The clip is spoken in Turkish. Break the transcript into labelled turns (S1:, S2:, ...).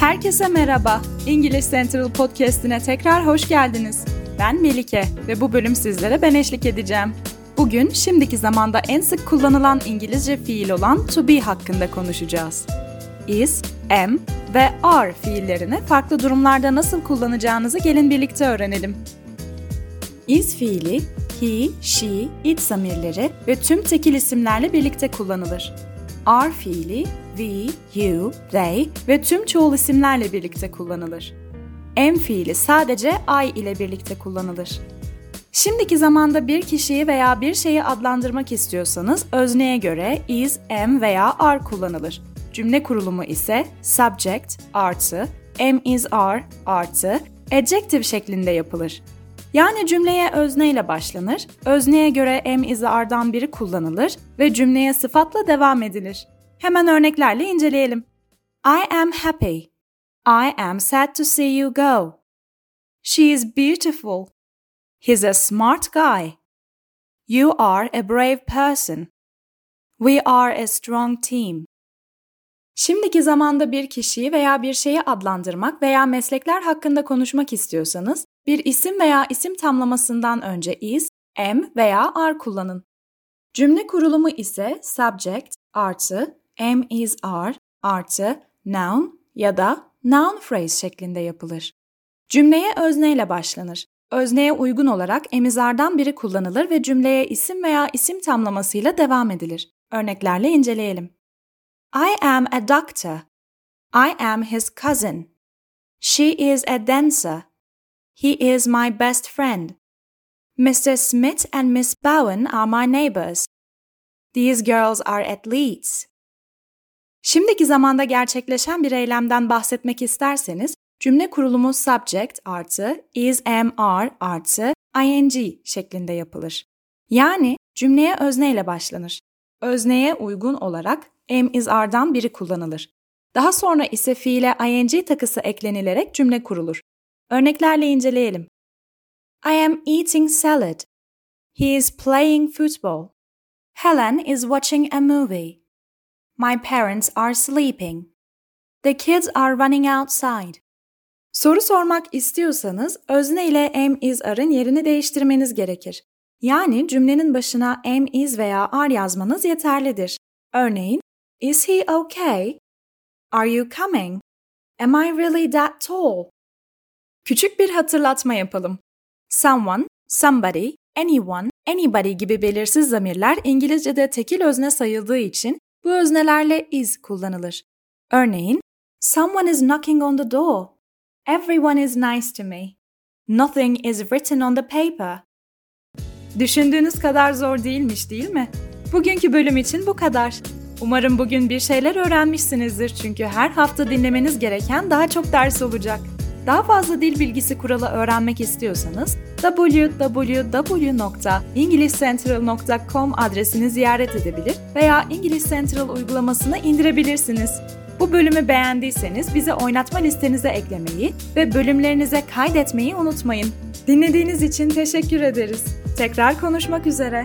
S1: Herkese merhaba. İngiliz Central Podcast'ine tekrar hoş geldiniz. Ben Melike ve bu bölüm sizlere ben eşlik edeceğim. Bugün şimdiki zamanda en sık kullanılan İngilizce fiil olan to be hakkında konuşacağız. Is, am ve are fiillerini farklı durumlarda nasıl kullanacağınızı gelin birlikte öğrenelim. Is fiili he, she, it zamirleri ve tüm tekil isimlerle birlikte kullanılır. Are fiili we, you, they ve tüm çoğul isimlerle birlikte kullanılır. Am fiili sadece I ile birlikte kullanılır. Şimdiki zamanda bir kişiyi veya bir şeyi adlandırmak istiyorsanız özneye göre is, am veya are kullanılır. Cümle kurulumu ise subject artı am is are artı adjective şeklinde yapılır. Yani cümleye özneyle başlanır, özneye göre am is are'dan biri kullanılır ve cümleye sıfatla devam edilir. Hemen örneklerle inceleyelim. I am happy. I am sad to see you go. She is beautiful. He's a smart guy. You are a brave person. We are a strong team. Şimdiki zamanda bir kişiyi veya bir şeyi adlandırmak veya meslekler hakkında konuşmak istiyorsanız, bir isim veya isim tamlamasından önce is, am veya are kullanın. Cümle kurulumu ise subject artı am is are artı noun ya da noun phrase şeklinde yapılır. Cümleye özneyle başlanır. Özneye uygun olarak emizardan biri kullanılır ve cümleye isim veya isim tamlamasıyla devam edilir. Örneklerle inceleyelim. I am a doctor. I am his cousin. She is a dancer. He is my best friend. Mr. Smith and Miss Bowen are my neighbors. These girls are athletes. Şimdiki zamanda gerçekleşen bir eylemden bahsetmek isterseniz cümle kurulumu subject artı is am are artı ing şeklinde yapılır. Yani cümleye özneyle başlanır. Özneye uygun olarak am is are'dan biri kullanılır. Daha sonra ise fiile ing takısı eklenilerek cümle kurulur. Örneklerle inceleyelim. I am eating salad. He is playing football. Helen is watching a movie. My parents are sleeping. The kids are running outside. Soru sormak istiyorsanız özne ile am is are'ın yerini değiştirmeniz gerekir. Yani cümlenin başına am is veya are yazmanız yeterlidir. Örneğin, Is he okay? Are you coming? Am I really that tall? Küçük bir hatırlatma yapalım. Someone, somebody, anyone, anybody gibi belirsiz zamirler İngilizce'de tekil özne sayıldığı için bu öznelerle is kullanılır. Örneğin, Someone is knocking on the door. Everyone is nice to me. Nothing is written on the paper. Düşündüğünüz kadar zor değilmiş değil mi? Bugünkü bölüm için bu kadar. Umarım bugün bir şeyler öğrenmişsinizdir çünkü her hafta dinlemeniz gereken daha çok ders olacak. Daha fazla dil bilgisi kuralı öğrenmek istiyorsanız www.englishcentral.com adresini ziyaret edebilir veya İngiliz Central uygulamasını indirebilirsiniz. Bu bölümü beğendiyseniz bizi oynatma listenize eklemeyi ve bölümlerinize kaydetmeyi unutmayın. Dinlediğiniz için teşekkür ederiz. Tekrar konuşmak üzere.